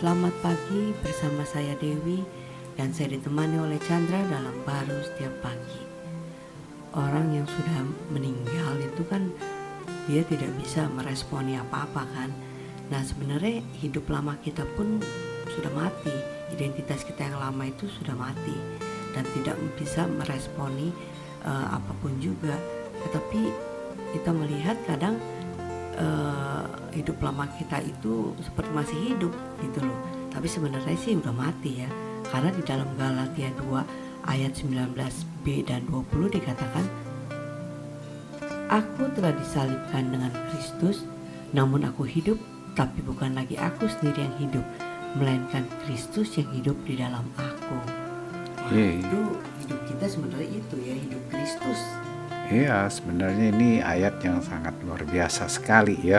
Selamat pagi bersama saya Dewi dan saya ditemani oleh Chandra dalam baru setiap pagi. Orang yang sudah meninggal itu kan dia tidak bisa meresponi apa-apa kan. Nah sebenarnya hidup lama kita pun sudah mati, identitas kita yang lama itu sudah mati dan tidak bisa meresponi uh, apa pun juga. Tetapi kita melihat kadang uh, hidup lama kita itu seperti masih hidup gitu loh. Tapi sebenarnya sih udah mati ya. Karena di dalam Galatia 2 ayat 19b dan 20 dikatakan Aku telah disalibkan dengan Kristus namun aku hidup tapi bukan lagi aku sendiri yang hidup melainkan Kristus yang hidup di dalam aku. Iya. itu hidup kita sebenarnya itu ya hidup Kristus Iya, sebenarnya ini ayat yang sangat luar biasa sekali ya.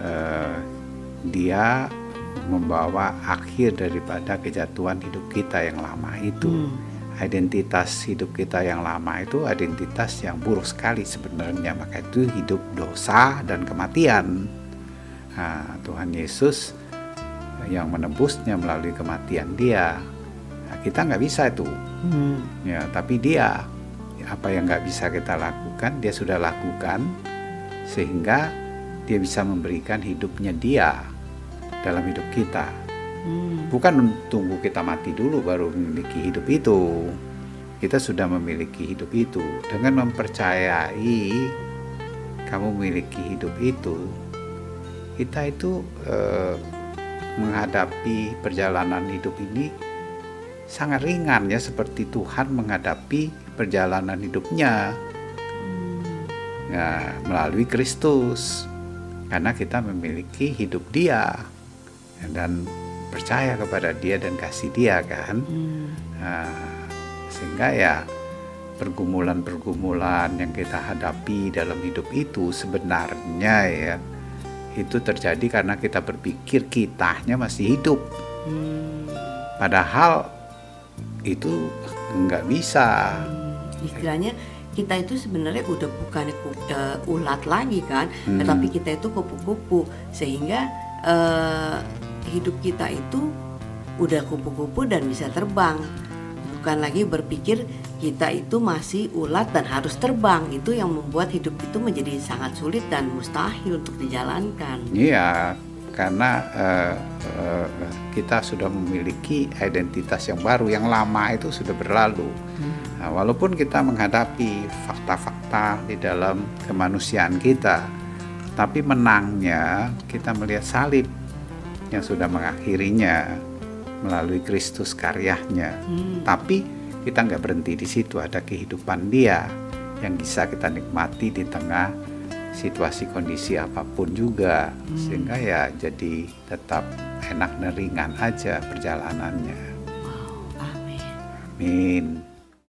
Eh, dia membawa akhir daripada kejatuhan hidup kita yang lama itu. Hmm. Identitas hidup kita yang lama itu identitas yang buruk sekali sebenarnya. Maka itu hidup dosa dan kematian. Nah, Tuhan Yesus yang menebusnya melalui kematian dia. Nah, kita nggak bisa itu. Hmm. Ya, tapi dia apa yang nggak bisa kita lakukan, dia sudah lakukan sehingga dia bisa memberikan hidupnya dia dalam hidup kita. Hmm. Bukan tunggu kita mati dulu baru memiliki hidup itu. Kita sudah memiliki hidup itu dengan mempercayai kamu memiliki hidup itu. Kita itu eh, menghadapi perjalanan hidup ini sangat ringan ya seperti Tuhan menghadapi perjalanan hidupnya. Ya, melalui Kristus. Karena kita memiliki hidup dia. Dan percaya kepada dia dan kasih dia kan? Hmm. Nah, sehingga ya pergumulan-pergumulan yang kita hadapi dalam hidup itu sebenarnya ya itu terjadi karena kita berpikir kitanya masih hidup. Hmm. padahal itu nggak bisa istilahnya kita itu sebenarnya udah bukan uh, ulat lagi kan, Hmm. tetapi kita itu kupu-kupu sehingga uh, hidup kita itu udah kupu-kupu dan bisa terbang. Bukan lagi berpikir kita itu masih ulat dan harus terbang. Itu yang membuat hidup itu menjadi sangat sulit dan mustahil untuk dijalankan. Iya, karena eh, eh, kita sudah memiliki identitas yang baru, yang lama itu sudah berlalu. Nah, walaupun kita menghadapi fakta-fakta di dalam kemanusiaan kita, tapi menangnya kita melihat salib yang sudah mengakhirinya melalui Kristus karyanya. Hmm. Tapi kita nggak berhenti di situ, ada kehidupan Dia yang bisa kita nikmati di tengah situasi kondisi apa pun juga, sehingga ya jadi tetap enak dan ringan aja perjalanannya. Wow, amin. Amin.